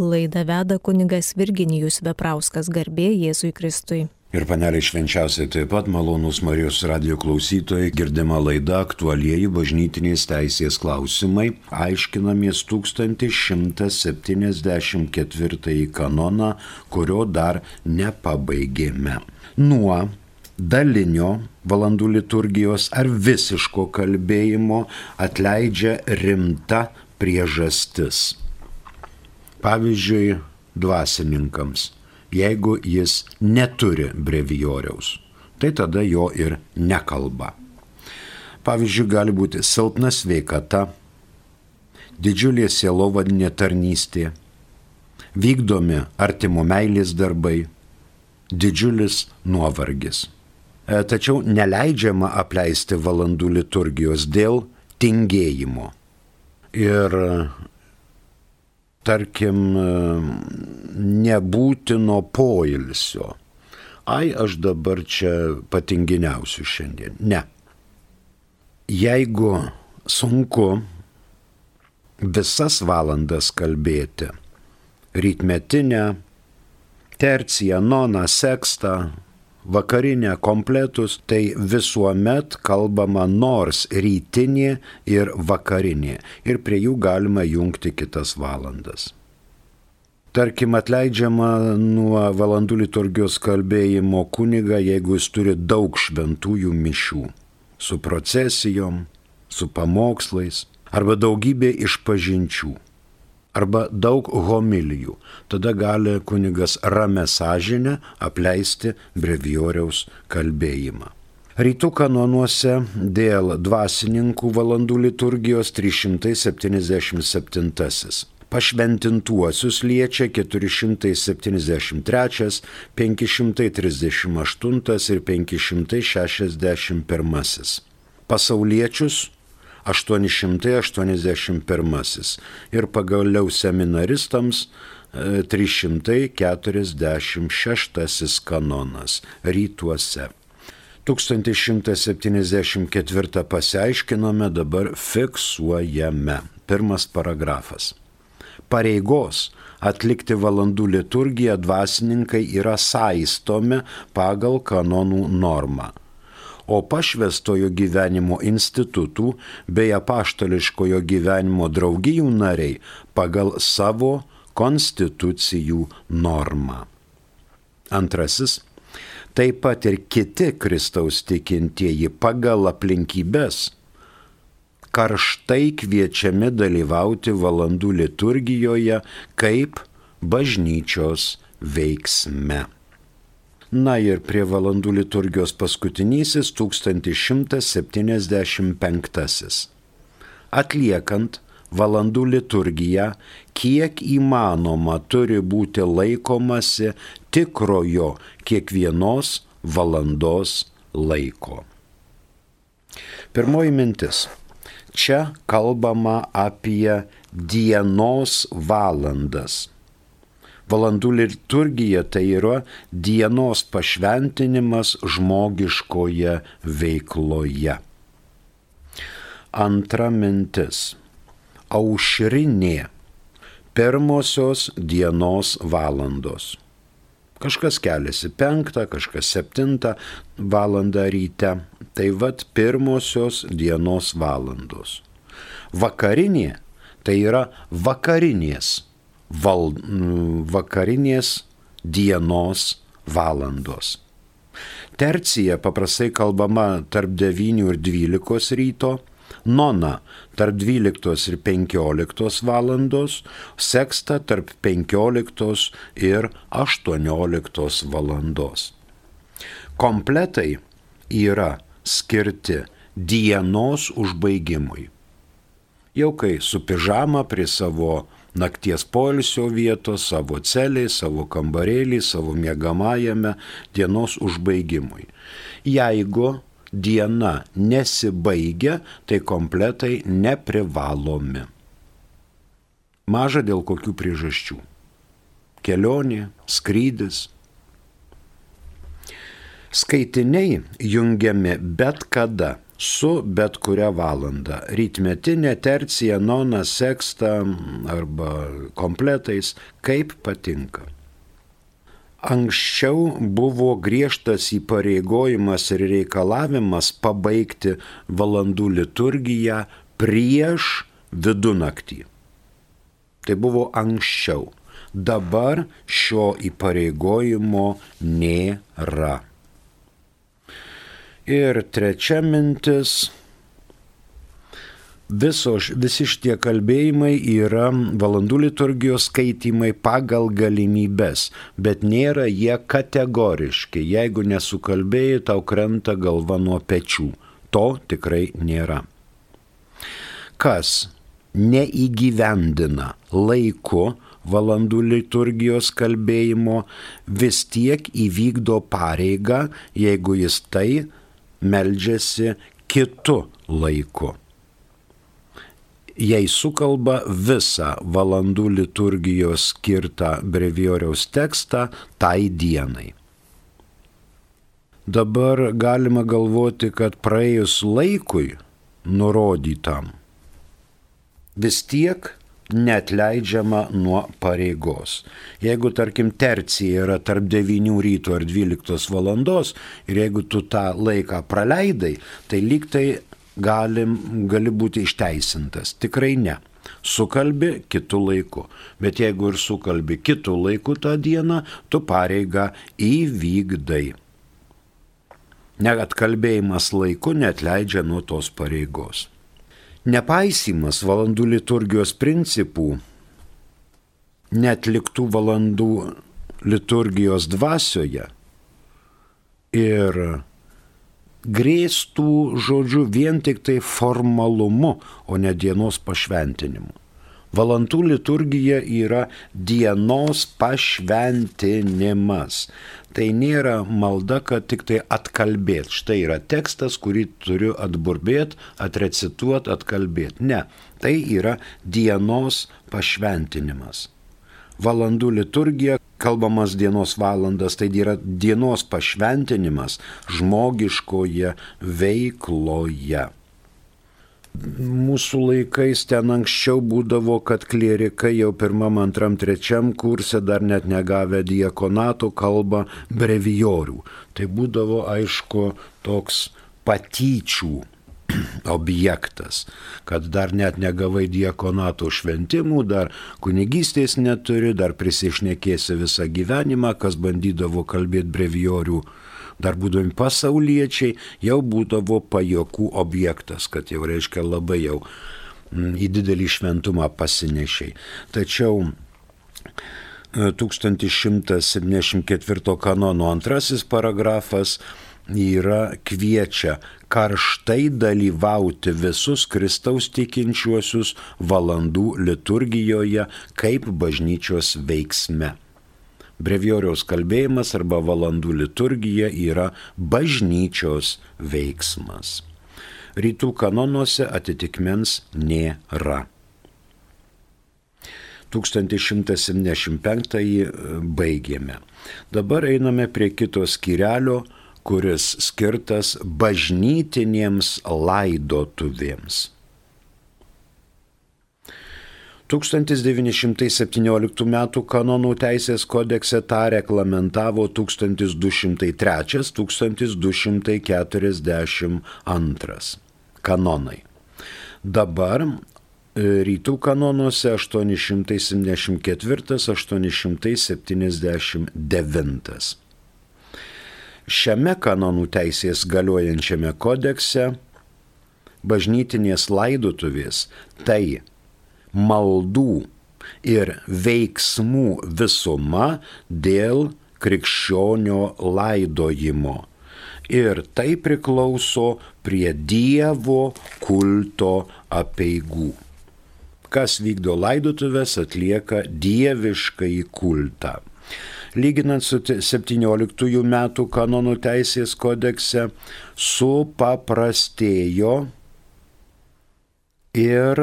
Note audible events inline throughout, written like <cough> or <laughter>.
Laidą veda kunigas Virginijus Veprauskas garbė Jėzui Kristui. Ir paneliai švenčiausiai taip pat malonūs Marijos radio klausytojai girdima laida aktualieji bažnytinės teisės klausimai, aiškinamies 1174 kanoną, kurio dar nepabaigėme. Nuo dalinio valandų liturgijos ar visiško kalbėjimo atleidžia rimta priežastis Pavyzdžiui, dvasininkams, jeigu jis neturi brevijoriaus, tai tada jo ir nekalba. Pavyzdžiui, gali būti silpna sveikata, didžiulė sielovadinė tarnystė, vykdomi artimo meilės darbai, didžiulis nuovargis. E, tačiau neleidžiama apleisti valandų liturgijos dėl tingėjimo. Ir tarkim, nebūtino poilsio. Ai, aš dabar čia patinginiausiu šiandien. Ne. Jeigu sunku visas valandas kalbėti, rytmetinę, terciją, noną, sekstą, vakarinė kompletus, tai visuomet kalbama nors rytinė ir vakarinė. Ir prie jų galima jungti kitas valandas. Tarkim, atleidžiama nuo valandų liturgijos kalbėjimo kuniga, jeigu jis turi daug šventųjų mišių. Su procesijom, su pamokslais arba daugybė išpažinčių arba daug homilijų. Tada gali kunigas ramę sąžinę apleisti brevijoriaus kalbėjimą. Rytų kanonuose dėl dvasininkų valandų liturgijos 377. Pašventintuosius liečia 473, 538 ir 561. Pasauliečius 881 ir pagaliau seminaristams 346 e, kanonas rytuose. 1174 pasiaiškinome, dabar fiksuojame. Pirmas paragrafas. Pareigos atlikti valandų liturgiją dvasininkai yra saistomi pagal kanonų normą o pašvestojo gyvenimo institutų bei apaštališkojo gyvenimo draugijų nariai pagal savo konstitucijų normą. Antrasis. Taip pat ir kiti Kristaus tikintieji pagal aplinkybės karštai kviečiami dalyvauti valandų liturgijoje kaip bažnyčios veiksme. Na ir prie valandų liturgijos paskutinysis 1175. Atliekant valandų liturgiją, kiek įmanoma turi būti laikomasi tikrojo kiekvienos valandos laiko. Pirmoji mintis. Čia kalbama apie dienos valandas Valandų liturgija tai yra dienos pašventinimas žmogiškoje veikloje. Antra mintis. Aušrinė. Pirmosios dienos valandos. Kažkas keliasi penktą, kažkas septintą valandą ryte. Tai vad pirmosios dienos valandos. Vakarinė tai yra vakarinės val, vakarinės dienos valandos. Tercija paprastai kalbama tarp 9 ir 12 ryto, nona tarp 12 ir 15 valandos, seksta tarp 15 ir 18 valandos. Kompletai yra skirti dienos užbaigimui. Jau kai su pižama prie savo nakties poilsio vietos, savo celiai, savo kambarėlį, savo mėgamajame dienos užbaigimui. Jeigu diena nesibaigia, tai kompletai neprivalomi. Maža dėl kokių priežasčių. Kelionė, skrydis. Skaitiniai jungiami bet kada su bet kuria valanda. Rytmetinė tercija, nona, seksta arba kompletais, kaip patinka. Anksčiau buvo griežtas įpareigojimas ir reikalavimas pabaigti valandų liturgiją prieš vidunaktį. Tai buvo anksčiau. Dabar šio įpareigojimo nėra. Ir trečia mintis. Visos, visi šitie kalbėjimai yra valandų liturgijos skaitimai pagal galimybės, bet nėra jie kategoriški. Jeigu nesukalbėjai, tau krenta galva nuo pečių. To tikrai nėra. Kas neįgyvendina laiku valandų liturgijos kalbėjimo, vis tiek įvykdo pareigą, jeigu jis tai meldžiasi kitu laiku. Jei sukalba visą valandų liturgijos skirtą brevioriaus tekstą tai dienai. Dabar galima galvoti, kad praėjus laikui nurodytam vis tiek netleidžiama nuo pareigos. Jeigu, tarkim, tercija yra tarp 9 ryto ar 12 valandos ir jeigu tu tą laiką praleidai, tai lyg tai galim, gali būti išteisintas. Tikrai ne. Sukalbi kitų laikų. Bet jeigu ir sukalbi kitų laikų tą dieną, tu pareigą įvykdai. Net kalbėjimas laiku net leidžia nuo tos pareigos. Nepaisimas valandų liturgijos principų, netliktų valandų liturgijos dvasioje ir grėstų žodžiu vien tik tai formalumu, o ne dienos pašventinimu. Valandų liturgija yra dienos pašventinimas. Tai nėra malda, kad tik tai atkalbėt. Štai yra tekstas, kurį turiu atburbėti, atrecituoti, atkalbėti. Ne, tai yra dienos pašventinimas. Valandų liturgija, kalbamas dienos valandas, tai yra dienos pašventinimas žmogiškoje veikloje mūsų laikais ten anksčiau būdavo, kad klierikai jau pirmam, antram, trečiam kurse dar net negavę diekonato kalbą brevijorių. Tai būdavo aišku toks patyčių <clears throat> objektas, kad dar net negavai diekonato šventimų, dar kunigystės neturi, dar prisišnekėsi visą gyvenimą, kas bandydavo kalbėti brevijorių dar būdami pasauliečiai, jau būdavo pajokų objektas, kad jau reiškia labai jau mm, į didelį šventumą pasinešiai. Tačiau 1174 e, kanono antrasis paragrafas yra kviečia karštai dalyvauti visus Kristaus tikinčiuosius valandų liturgijoje kaip bažnyčios veiksme. Brevioriaus kalbėjimas arba valandų liturgija yra bažnyčios veiksmas. Rytų kanonuose atitikmens nėra. 1175 baigėme. Dabar einame prie kito skirelio, kuris skirtas bažnytinėms laidotuvėms. 1917 m. kanonų teisės kodekse tą reglamentavo 1203-1242 kanonai. Dabar e, rytų kanonuose 874-879. Šiame kanonų teisės galiojančiame kodekse bažnytinės laidotuvės tai maldų ir veiksmų visuma dėl krikščionio laidojimo. Ir tai priklauso prie Dievo kulto apieigų. Kas vykdo laidotuvės, atlieka dieviškai kultą. Lyginant su 17 metų kanonų teisės kodekse, supaprastėjo ir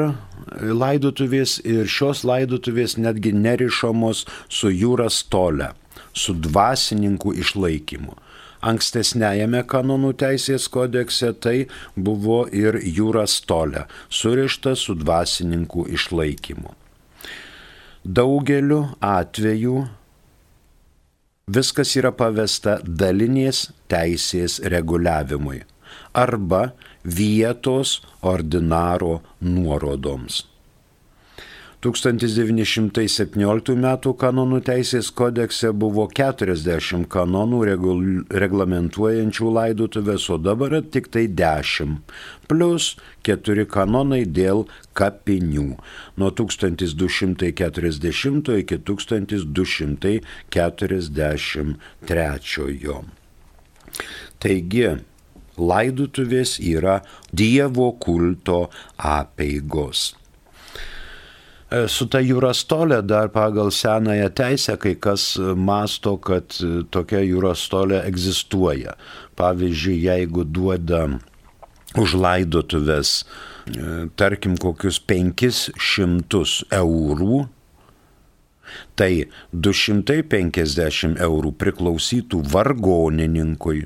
laidotuvės ir šios laidotuvės netgi nerišamos su jūra stole, su dvasininkų išlaikymu. Ankstesnėjame kanonų teisės kodekse tai buvo ir jūras tolė, surišta su dvasininkų išlaikymu. Daugeliu atveju viskas yra pavesta dalinės teisės reguliavimui arba vietos ordinaro nuorodoms. 1917 m. kanonų teisės kodekse buvo 40 kanonų reglamentuojančių laidotuvės, o dabar tik tai 10, plus 4 kanonai dėl kapinių nuo 1240 iki 1243. Taigi, laidutuvės yra Dievo kulto apeigos. E, su ta jūros tolė dar pagal senąją teisę kai kas masto, kad tokia jūros tolė egzistuoja. Pavyzdžiui, jeigu duoda už laidotuvės, e, tarkim, kokius 500 eurų, tai 250 eurų priklausytų vargonininkui,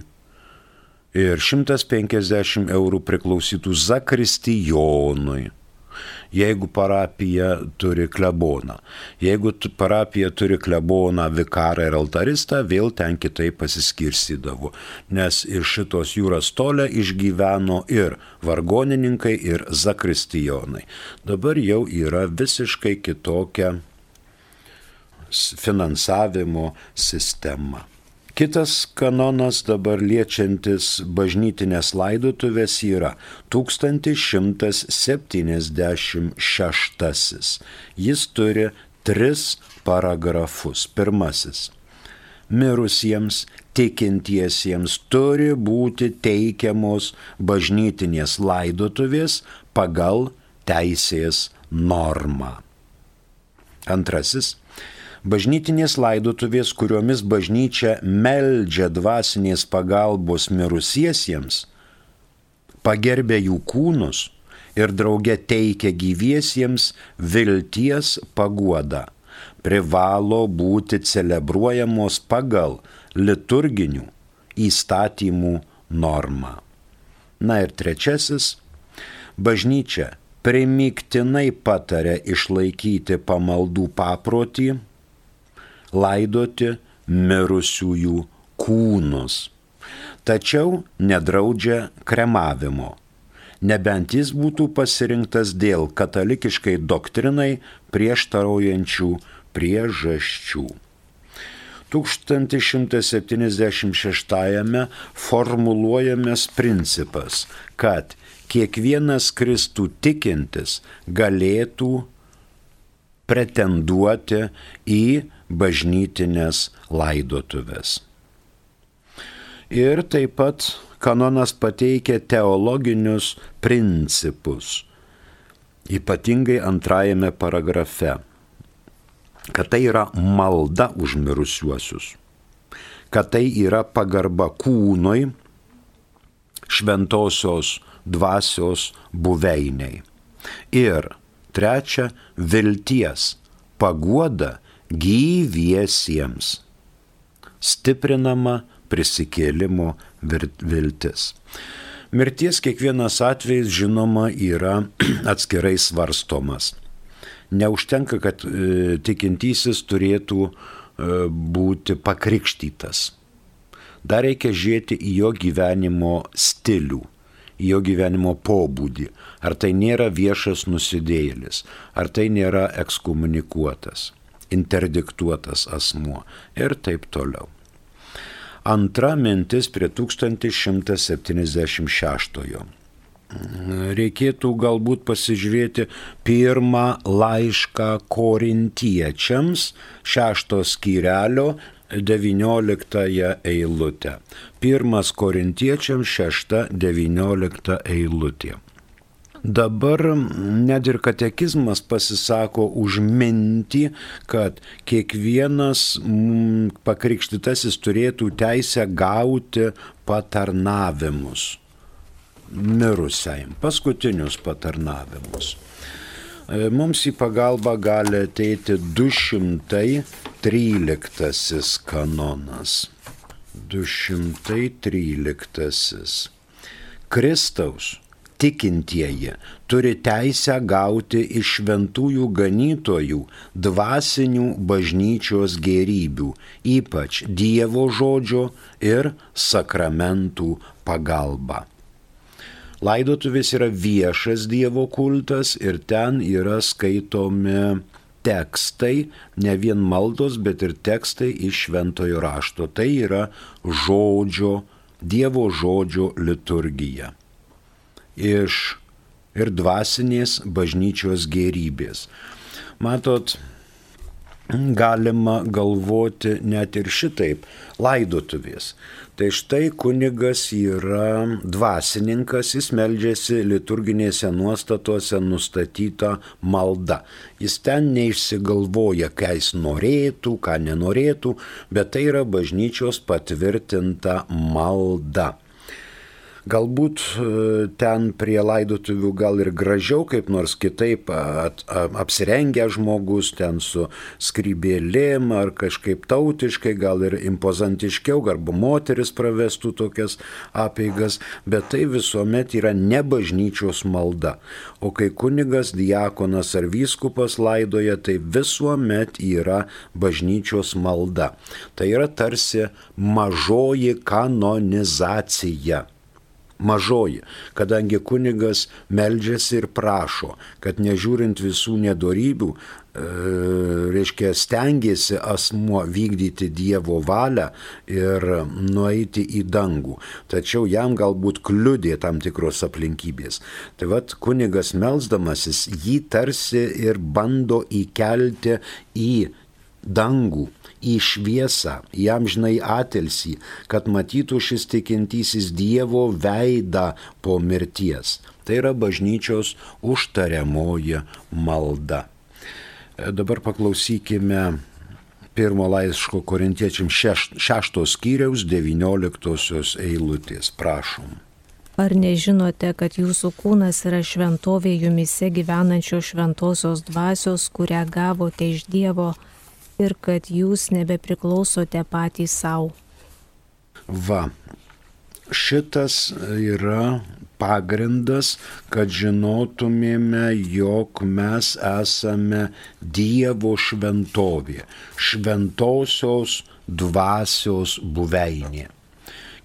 ir 150 eurų priklausytų zakristijonui. Jeigu parapija turi kleboną. Jeigu parapija turi kleboną, vikarą ir altaristą, vėl ten kitaip pasiskirstydavo. Nes iš šitos jūros tolę išgyveno ir vargonininkai, ir zakristijonai. Dabar jau yra visiškai kitokia finansavimo sistema. Kitas kanonas dabar liečiantis bažnytinės laidotuvės yra 1176. Jis turi tris paragrafus. Pirmasis. Mirusiems tikintiesiems turi būti teikiamos bažnytinės laidotuvės pagal teisės normą. Antrasis bažnytinės laidotuvės, kuriomis bažnyčia meldžia dvasinės pagalbos mirusiesiems, pagerbė jų kūnus ir drauge teikia gyviesiems vilties paguodą, privalo būti celebruojamos pagal liturginių įstatymų normą. Na ir trečiasis, bažnyčia primiktinai patarė išlaikyti pamaldų paprotį, laidoti mirusiųjų kūnus. Tačiau nedraudžia kremavimo, nebent jis būtų pasirinktas dėl katalikiškai doktrinai prieštaraujančių priežasčių. 1176 formuluojamas principas, kad kiekvienas Kristų tikintis galėtų pretenduoti į bažnytinės laidotuvės. Ir taip pat kanonas pateikia teologinius principus, ypatingai antrajame paragrafe, kad tai yra malda už mirusiuosius, kad tai yra pagarba kūnui, šventosios dvasios buveiniai. Ir trečia, vilties, paguoda gyviesiems. Stiprinama prisikėlimo viltis. Mirties kiekvienas atvejis, žinoma, yra <clears throat> atskirai svarstomas. Neužtenka, kad e, tikintysis turėtų e, būti pakrikštytas. Dar reikia žiūrėti į jo gyvenimo stilių, į jo gyvenimo pobūdį. Ar tai nėra viešas nusidėjėlis, ar tai nėra ekskomunikuotas interdiktuotas asmuo ir taip toliau. Antra mintis prie 1176. Reikėtų galbūt pasižiūrėti pirmą laišką korintiečiams, šešto skyrelio 19 eilutę. Pirmas korintiečiams, šešta 19 eilutė. Dabar net ir katekizmas pasisako už mintį, kad kiekvienas pakrikštytasis turėtų teisę gauti patarnavimus mirusiai, paskutinius patarnavimus. E, mums į pagalbą gali ateiti 213 kanonas. 213. Kristaus tikintieji turi teisę gauti iš šventųjų ganytojų dvasinių bažnyčios gerybių, ypač Dievo žodžio ir sakramentų pagalba. Laidotuvės yra viešas Dievo kultas ir ten yra skaitomi tekstai, ne vien maldos, bet ir tekstai iš šventojo rašto. Tai yra žodžio, Dievo žodžio liturgija. Iš ir dvasinės bažnyčios gerybės. Matot, galima galvoti net ir šitaip - laidotuvės. Tai štai kunigas yra dvasininkas, jis meldžiasi liturginėse nuostatuose nustatytą maldą. Jis ten neišsigalvoja, ką jis norėtų, ką nenorėtų, bet tai yra bažnyčios patvirtinta malda. Galbūt e, ten prie laidotuvių gal ir gražiau, kaip nors kitaip at, apsirengę žmogus, ten su skrybėlėm ar kažkaip tautiškai, gal ir impozantiškiau, arba moteris pravestų tokias apeigas, bet tai visuomet yra ne bažnyčios malda. O kai kunigas, diakonas ar vyskupas laidoja, tai visuomet yra bažnyčios malda. Tai yra tarsi mažoji kanonizacija mažoji, kadangi kunigas meldžiasi ir prašo, kad nežiūrint visų nedorybių, e, reiškia, stengiasi asmuo vykdyti Dievo valią ir nueiti į dangų. Tačiau jam galbūt kliudė tam tikros aplinkybės. Tai vad kunigas melzdamasis jį tarsi ir bando įkelti į dangų, į šviesą, į amžinai atelsį, kad matytų šis tikintysis Dievo veidą po mirties. Tai yra bažnyčios užtariamoji malda. E, dabar paklausykime pirmo laiško korintiečiams šeš, šeštos skyriaus devynioliktosios eilutės. Prašom. Ar nežinote, kad jūsų kūnas yra šventovė jumise gyvenančios šventosios dvasios, kurią gavote iš Dievo, ir kad jūs nebepriklausote patys savo. Va, šitas yra pagrindas, kad žinotumėme, jog mes esame Dievo šventovė, šventosios dvasios buveinė.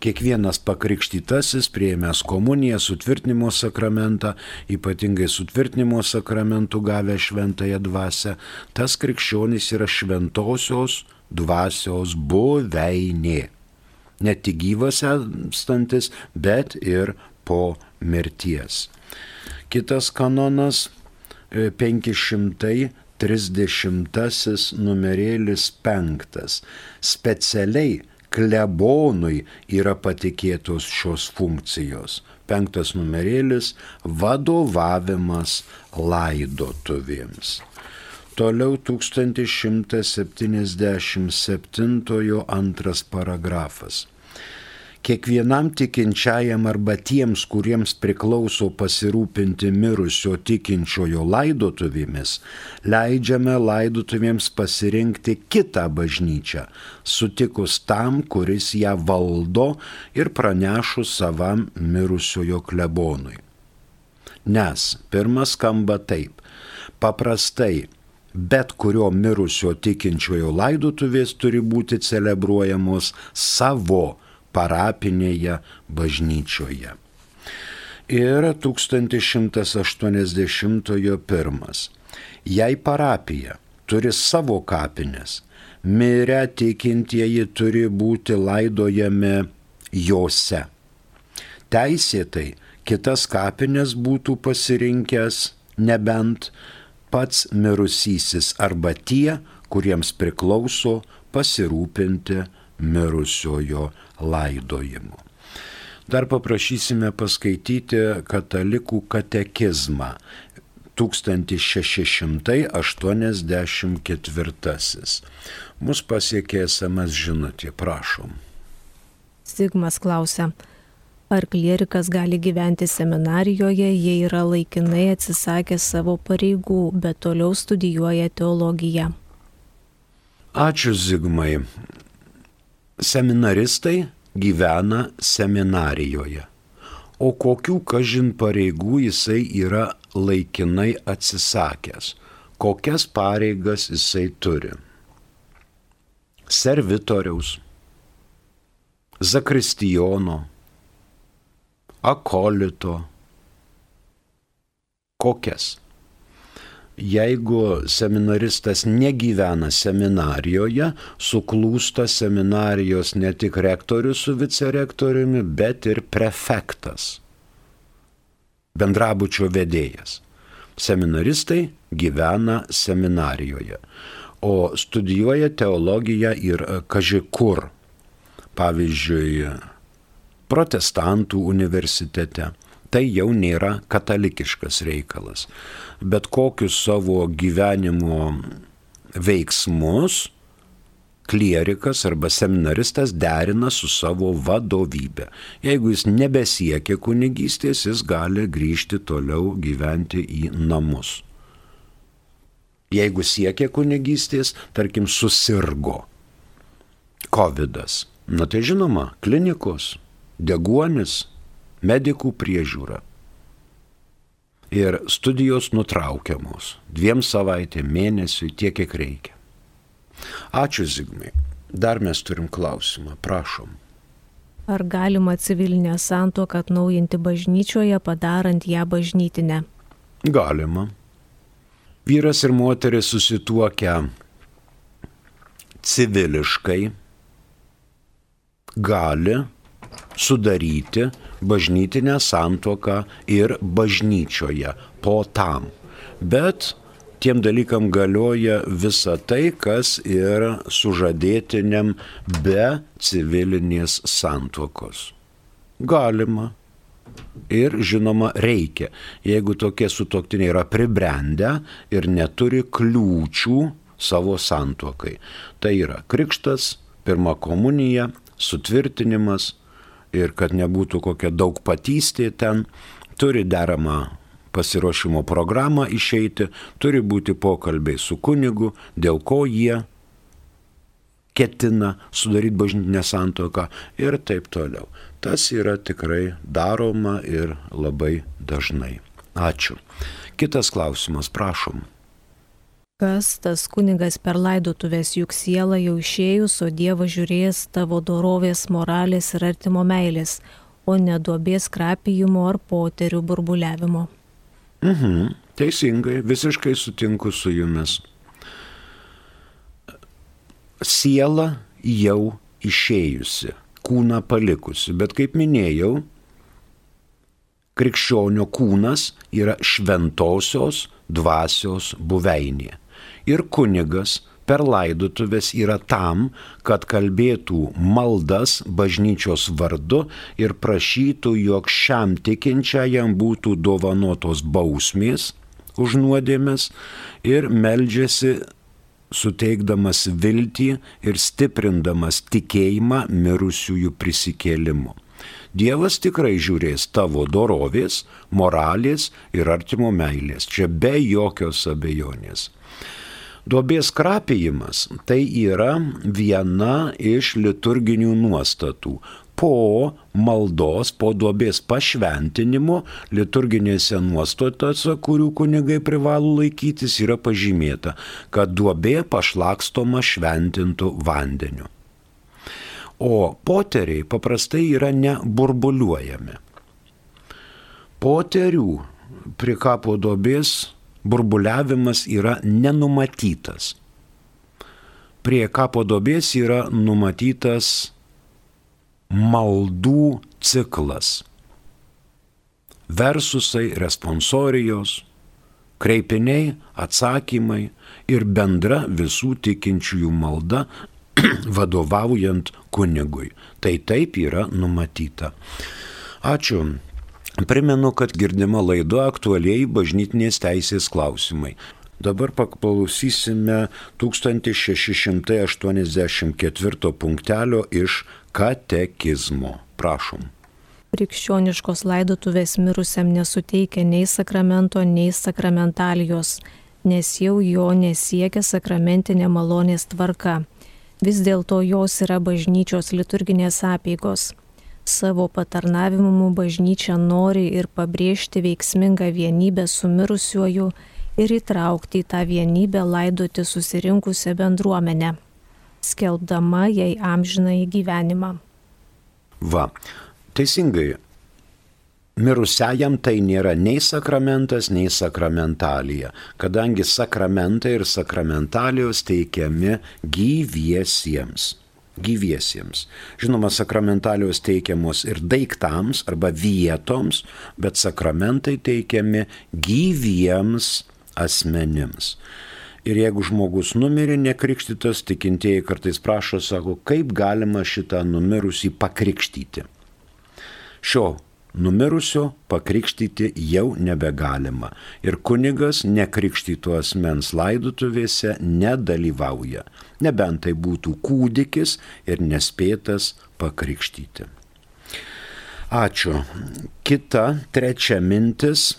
Kiekvienas pakrikštytasis prieimęs komuniją, sutvirtinimo sakramentą, ypatingai sutvirtinimo sakramentų gavę šventąją dvasę, tas krikščionis yra šventosios dvasios buveinė. Ne tik gyvas esantis, bet ir po mirties. Kitas kanonas 530 e, numerėlis 5. Specialiai klebonui yra patikėtos šios funkcijos. Penktas numerėlis - vadovavimas laidotuvėms. Toliau 1177 antras paragrafas kiekvienam tikinčiajam arba tiems, kuriems priklauso pasirūpinti mirusio tikinčiojo laidotuvėmis, leidžiame laidotuvėms pasirinkti kitą bažnyčią, sutikus tam, kuris ją valdo ir pranešus savam mirusiojo klebonui. Nes pirmas skamba taip. Paprastai bet kurio mirusio tikinčiojo laidotuvės turi būti celebruojamos savo parapinėje bažnyčioje. Ir 1181. Jei parapija turi savo kapines, mirę tikintieji turi būti laidojami jose. Teisėtai kitas kapines būtų pasirinkęs nebent pats mirusysis arba tie, kuriems priklauso pasirūpinti mirusiojo laidojimu. Dar paprašysime paskaityti katalikų katekizmą 1684. Mus pasiekė esamas žinutė, prašom. Sigmas klausia, ar klierikas gali gyventi seminarijoje, jei yra laikinai atsisakęs savo pareigų, bet toliau studijuoja teologiją? Ačiū Zigmai seminaristai gyvena seminarijoje. O kokių kažin pareigų jisai yra laikinai atsisakęs, kokias pareigas jisai turi. Servitoriaus, zakristijono, akolito, kokias jeigu seminaristas negyvena seminarijoje, suklūsta seminarijos ne tik rektorius su vicerektoriumi, bet ir prefektas, bendrabučio vedėjas. Seminaristai gyvena seminarijoje, o studijuoja teologiją ir kažkur. Pavyzdžiui, protestantų universitete tai jau nėra katalikiškas reikalas. Bet kokius savo gyvenimo veiksmus klierikas arba seminaristas derina su savo vadovybė. Jeigu jis nebesiekia kunigystės, jis gali grįžti toliau gyventi į namus. Jeigu siekia kunigystės, tarkim, susirgo COVID. -as. Na tai žinoma, klinikos, deguonis, medikų priežiūra. Ir studijos nutraukiamos dviem savaitėm, mėnesiui, tiek, kiek reikia. Ačiū Zigmai. Dar mes turim klausimą, prašom. Ar galima civilinę santuoką atnaujinti bažnyčioje, padarant ją bažnytinę? Galima. Vyras ir moteris susituokia civiliškai, gali sudaryti bažnytinę santoką ir bažnyčioje po tam. Bet tiem dalykam galioja visa tai, kas ir sužadėtiniam be civilinės santokos. Galima. Ir žinoma, reikia, jeigu tokie sutoktiniai yra pribrendę ir neturi kliūčių savo santokai. Tai yra krikštas, pirma komunija, sutvirtinimas, ir kad nebūtų kokia daug patystė ten, turi deramą pasiruošimo programą išeiti, turi būti pokalbiai su kunigu, dėl ko jie ketina sudaryti bažnytinę santoką ir taip toliau. Tas yra tikrai daroma ir labai dažnai. Ačiū. Kitas klausimas, prašom. Kas tas kunigas per laidotuvės, juk siela jau išėjus, o Dievas žiūrės tavo dorovės, moralės ir artimo meilės, o ne duobės krapijimo ar poterių burbuliavimo. Mhm, teisingai, visiškai sutinku su jumis. Siela jau išėjusi, kūną palikusi, bet kaip minėjau, krikščionio kūnas yra šventosios dvasios buveinė ir kunigas per laidotuvės yra tam, kad kalbėtų maldas bažnyčios vardu ir prašytų, jog šiam tikinčiajam būtų dovanotos bausmės už nuodėmės ir meldžiasi suteikdamas viltį ir stiprindamas tikėjimą mirusiųjų prisikėlimu. Dievas tikrai žiūrės tavo dorovės, moralės ir artimo meilės, čia be jokios abejonės. Duobės krapijimas tai yra viena iš liturginių nuostatų. Po maldos, po duobės pašventinimo liturginėse nuostatose, kurių kunigai privalo laikytis, yra pažymėta, kad duobė pašlakstoma šventintų vandeniu. O poteriai paprastai yra neburbuliuojami. Poterių prie kapo duobės burbuliavimas yra nenumatytas. Prie kapo dobės yra numatytas maldų ciklas. Versusai, responsorijos, kreipiniai, atsakymai ir bendra visų tikinčiųjų malda <clears throat> vadovaujant kunigui. Tai taip yra numatyta. Ačiū Primenu, kad girdima laido aktualiai bažnytinės teisės klausimai. Dabar paklausysime 1684 punktelio iš katekizmo. Prašom. Krikščioniškos laidotuvės mirusiam nesuteikia nei sakramento, nei sakramentalijos, nes jau jo nesiekia sakramentinė malonės tvarka. Vis dėlto jos yra bažnyčios liturginės apėgos. Savo patarnavimu bažnyčia nori ir pabrėžti veiksmingą vienybę su mirusiuoju ir įtraukti į tą vienybę laidoti susirinkusią bendruomenę, skelbdama jai amžiną į gyvenimą. Va, teisingai, Mirusiajam tai nėra nei sakramentas, nei sakramentalija, kadangi sakramentai ir sakramentalijos teikiami gyviesiems. Gyviesiems. Žinoma, sakramentalijos teikiamos ir daiktams arba vietoms, bet sakramentai teikiami gyviems asmenims. Ir jeigu žmogus numirė nekrikštytas, tikintieji kartais prašo, sako, kaip galima šitą numirusį pakrikštyti. Šio numirusio pakrikštyti jau nebegalima ir kunigas nekrikštytų asmens laidutuvėse nedalyvauja, nebent tai būtų kūdikis ir nespėtas pakrikštyti. Ačiū. Kita, trečia mintis.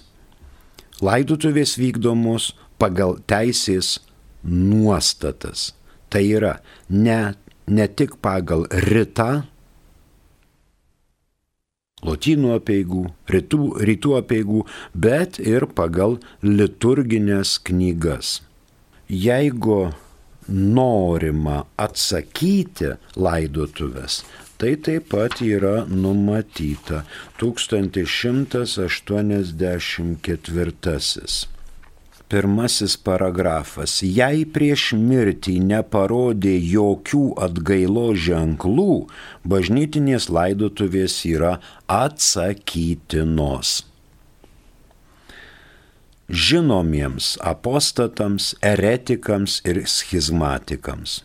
Laidutuvės vykdomos pagal teisės nuostatas. Tai yra ne, ne tik pagal ritą, lotynų apieigų, rytų, rytų apieigų, bet ir pagal liturginės knygas. Jeigu norima atsakyti laidotuvės, tai taip pat yra numatyta 1184. Pirmasis paragrafas. Jei prieš mirtį neparodė jokių atgailo ženklų, bažnytinės laidotuvės yra atsakytinos. Žinomiems apostatams, eretikams ir schizmatikams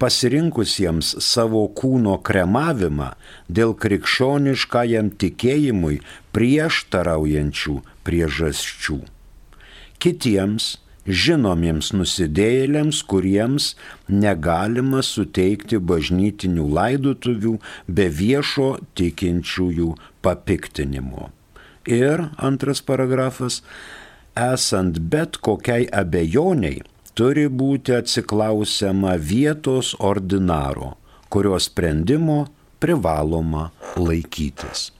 pasirinkusiems savo kūno kremavimą dėl krikščioniškajam tikėjimui prieštaraujančių priežasčių kitiems žinomiems nusidėjėliams, kuriems negalima suteikti bažnytinių laidotuvių be viešo tikinčiųjų papiktinimo. Ir antras paragrafas, esant bet kokiai abejoniai, turi būti atsiklausiama vietos ordinaro, kurio sprendimo privaloma laikytis.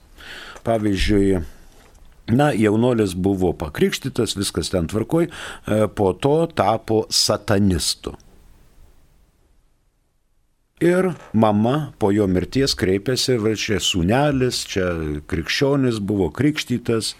Pavyzdžiui, Na, jaunuolis buvo pakrikštytas, viskas ten tvarkoj, e, po to tapo satanistu. Ir mama po jo mirties kreipėsi, va čia sunelis, čia krikščionis buvo krikštytas,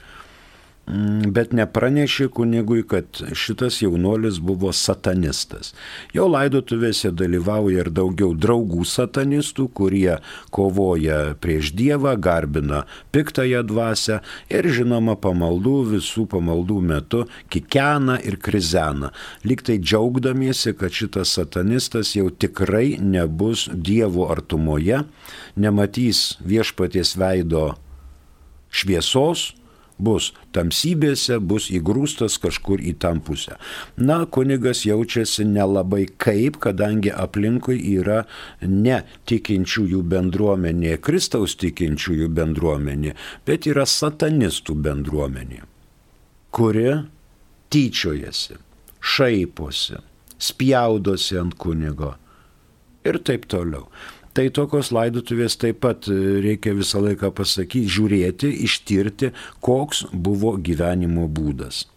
bet nepranešė kunigui, kad šitas jaunuolis buvo satanistas. Jo laidotuvėse dalyvauja ir daugiau draugų satanistų, kurie kovoja prieš Dievą, garbina piktąją dvasę ir žinoma pamaldų visų pamaldų metu kikena ir krizena, liktai džiaugdamiesi, kad šitas satanistas jau tikrai nebus Dievo artumoje, nematys viešpaties veido šviesos, bus tamsybėse, bus įgrūstas kažkur į tam pusę. Na, kunigas jaučiasi nelabai kaip, kadangi aplinkui yra ne tikinčiųjų bendruomenė, Kristaus tikinčiųjų bendruomenė, bet yra satanistų bendruomenė, kuri tyčiojasi, šaiposi, spjaudosi ant kunigo ir taip toliau. Tai tokios laidotuvės taip pat e, reikia visą laiką pasakyti, žiūrėti, ištirti, koks buvo gyvenimo būdas.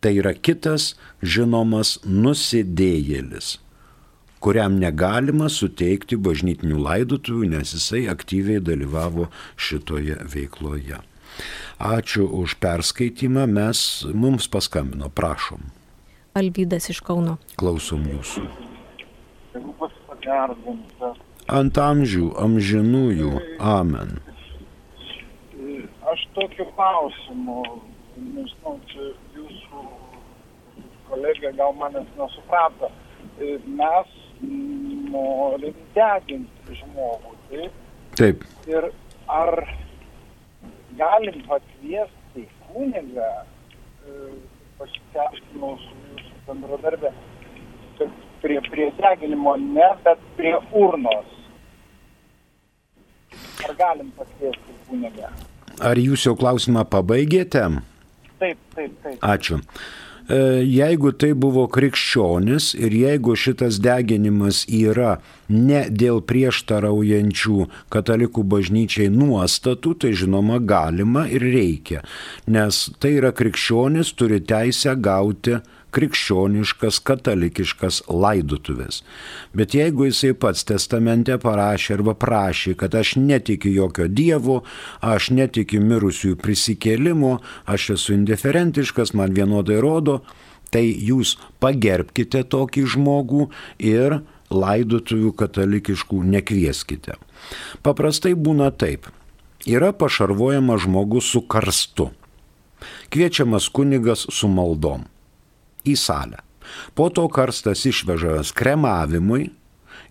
Tai yra kitas žinomas nusidėjėlis, kuriam negalima suteikti bažnytinių laidotuvių, nes jisai aktyviai dalyvavo šitoje veikloje. Ačiū už perskaitimą, mes mums paskambino, prašom. Alvydas iš Kauno. Klausom jūsų ant amžių amžinųjų. Amen. Aš tokiu klausimu, nežinau, čia jūsų kolegė gal manęs nesuprato, mes norim deginti žmogų, taip? Taip. Ir ar galim pakviesti kunigą, pasiaiškinau su jūsų bendradarbė, prie, prie deginimo ne, bet prie urnos. Ar galim pakviesti kunigą? Ar jūs jau klausimą pabaigėte? Taip, taip, taip. Ačiū. E, jeigu tai buvo krikščionis ir jeigu šitas deginimas yra ne dėl prieštaraujančių katalikų bažnyčiai nuostatų, tai žinoma galima ir reikia, nes tai yra krikščionis turi teisę gauti krikščioniškas, katalikiškas laidotuvės. Bet jeigu jisai pats testamente parašė arba prašė, kad aš netikiu jokio dievo, aš netikiu mirusiųjų prisikėlimo, aš esu indiferentiškas, man vienodai rodo, tai jūs pagerbkite tokį žmogų ir laidotuvių katalikiškų nekvieskite. Paprastai būna taip. Yra pašarvojamas žmogus su karstu. Kviečiamas kunigas su maldom į salę. Po to karstas išvežamas kremavimui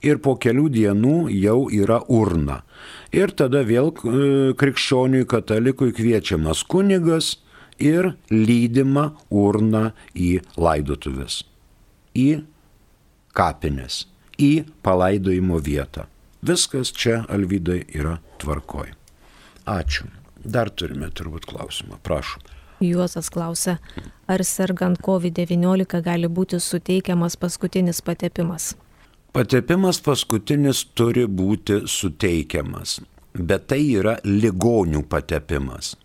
ir po kelių dienų jau yra urna. Ir tada vėl e, krikščioniui katalikui kviečiamas kunigas ir lydima urna į laidotuvės, į kapines, į palaidojimo vietą. Viskas čia, Alvydai, yra tvarkoj. Ačiū. Dar turime turbūt klausimą. Prašom. Juozas klausia, ar sergant COVID-19 gali būti suteikiamas paskutinis patepimas? Patepimas paskutinis turi būti suteikiamas, bet tai yra ligonių patepimas.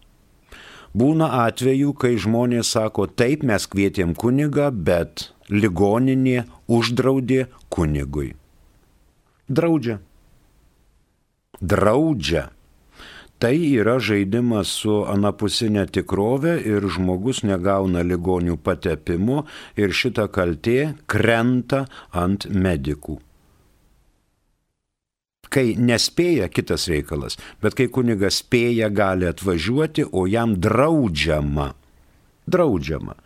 Būna atvejų, kai žmonės sako, taip mes kvietėm kunigą, bet ligoninė uždraudė kunigui. Draudžia. Draudžia tai yra žaidimas su anapusinė tikrovė ir žmogus negauna ligonių patepimo ir šita kaltė krenta ant medikų. Kai nespėja, kitas reikalas, bet kai kunigas spėja, gali atvažiuoti, o jam draudžiama. Draudžiama.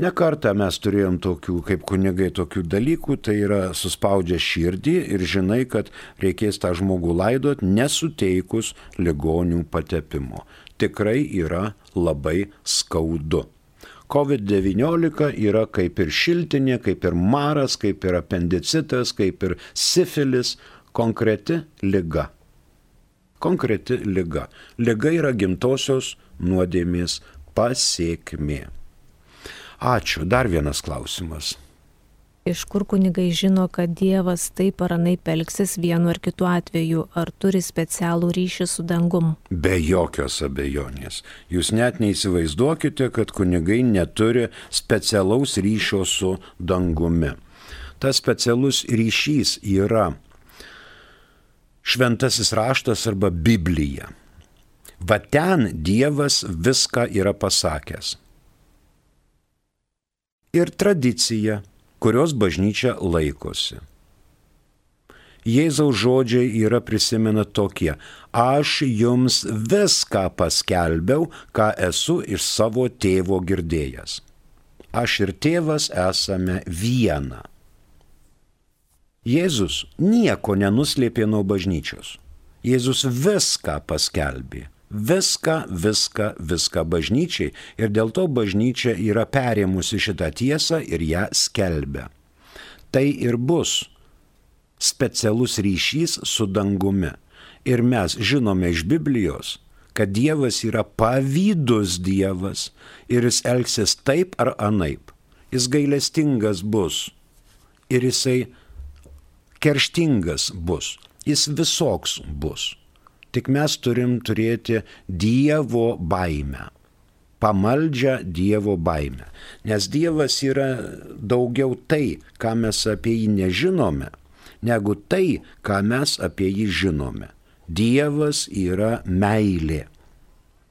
Nekartą mes turėjom tokių, kaip kunigai, tokių dalykų, tai yra suspaudžia širdį ir žinai, kad reikės tą žmogų laidot nesuteikus ligonių patepimo. Tikrai yra labai skaudu. COVID-19 yra kaip ir šiltinė, kaip ir maras, kaip ir apendicitas, kaip ir sifilis, konkreti lyga. Konkreti lyga. Lyga yra gimtosios nuodėmės pasiekmė. Ačiū. Dar vienas klausimas. Iš kur kunigai žino, kad Dievas taip ar anaip elgsis vienu ar kitu atveju, ar turi specialų ryšį su dangum? Be jokios abejonės. Jūs net neįsivaizduokite, kad kunigai neturi specialaus ryšio su dangumi. Tas specialus ryšys yra šventasis raštas arba Biblija. Va ten Dievas viską yra pasakęs ir tradicija, kurios bažnyčia laikosi. Jėzaus žodžiai yra prisimena tokie, aš jums viską paskelbiau, ką esu iš savo tėvo girdėjęs. Aš ir tėvas esame viena. Jėzus nieko nenuslėpė nuo bažnyčios. Jėzus viską paskelbė viską, viską, viską bažnyčiai ir dėl to bažnyčia yra perėmusi šitą tiesą ir ją skelbia. Tai ir bus specialus ryšys su dangumi. Ir mes žinome iš Biblijos, kad Dievas yra pavydus Dievas ir jis elgsis taip ar anaip. Jis gailestingas bus ir jisai kerštingas bus. Jis visoks bus. Tik mes turim turėti Dievo baimę pamaldžią Dievo baimę. Nes Dievas yra daugiau tai, ką mes apie jį nežinome, negu tai, ką mes apie jį žinome. Dievas yra meilė.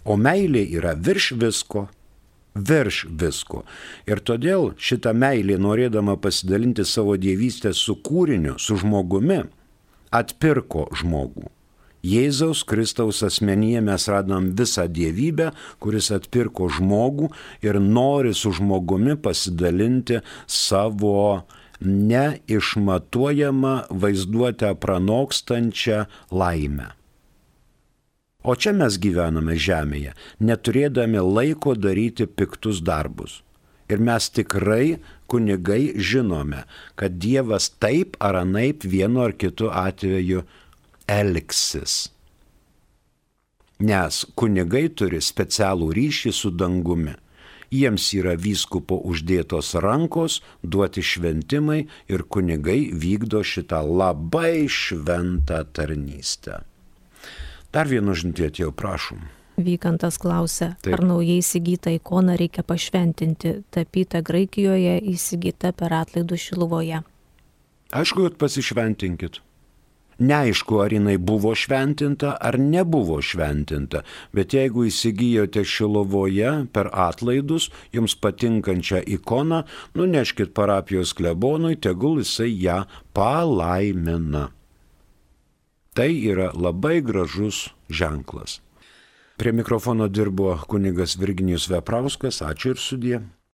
O meilė yra virš visko, virš visko. Ir todėl šitą meilę, norėdama pasidalinti savo dievystę su kūriniu, su žmogumi, atpirko žmogų. Jėzaus Kristaus asmenyje mes radom visą dievybę, kuris atpirko žmogų ir nori su žmogumi pasidalinti savo neišmatuojamą vaizduotę pranokstančią laimę. O čia mes gyvename žemėje, neturėdami laiko daryti piktus darbus. Ir mes tikrai kunigai žinome, kad Dievas taip ar anaip vienu ar kitu atveju elgsis. Nes kunigai turi specialų ryšį su dangumi. jiems yra vyskupo uždėtos rankos, duoti šventimai ir kunigai vykdo šitą labai šventą tarnystę. Dar vienu žinutė atėjau, prašom. Vykantas klausia, Taip. ar naujai įsigytą ikoną reikia pašventinti, tapyta Graikijoje, įsigyta per atlaidų šiluvoje. Aišku, kad pasišventinkit. Neaišku, ar jinai buvo šventinta ar nebuvo šventinta, bet jeigu įsigijote šilovoje per atlaidus jums patinkančią ikoną, nuneškit parapijos klebonui, tegul jisai ją palaimina. Tai yra labai gražus ženklas. Prie mikrofono dirbo kunigas Virginijus Veprauskas, ačiū ir sudė.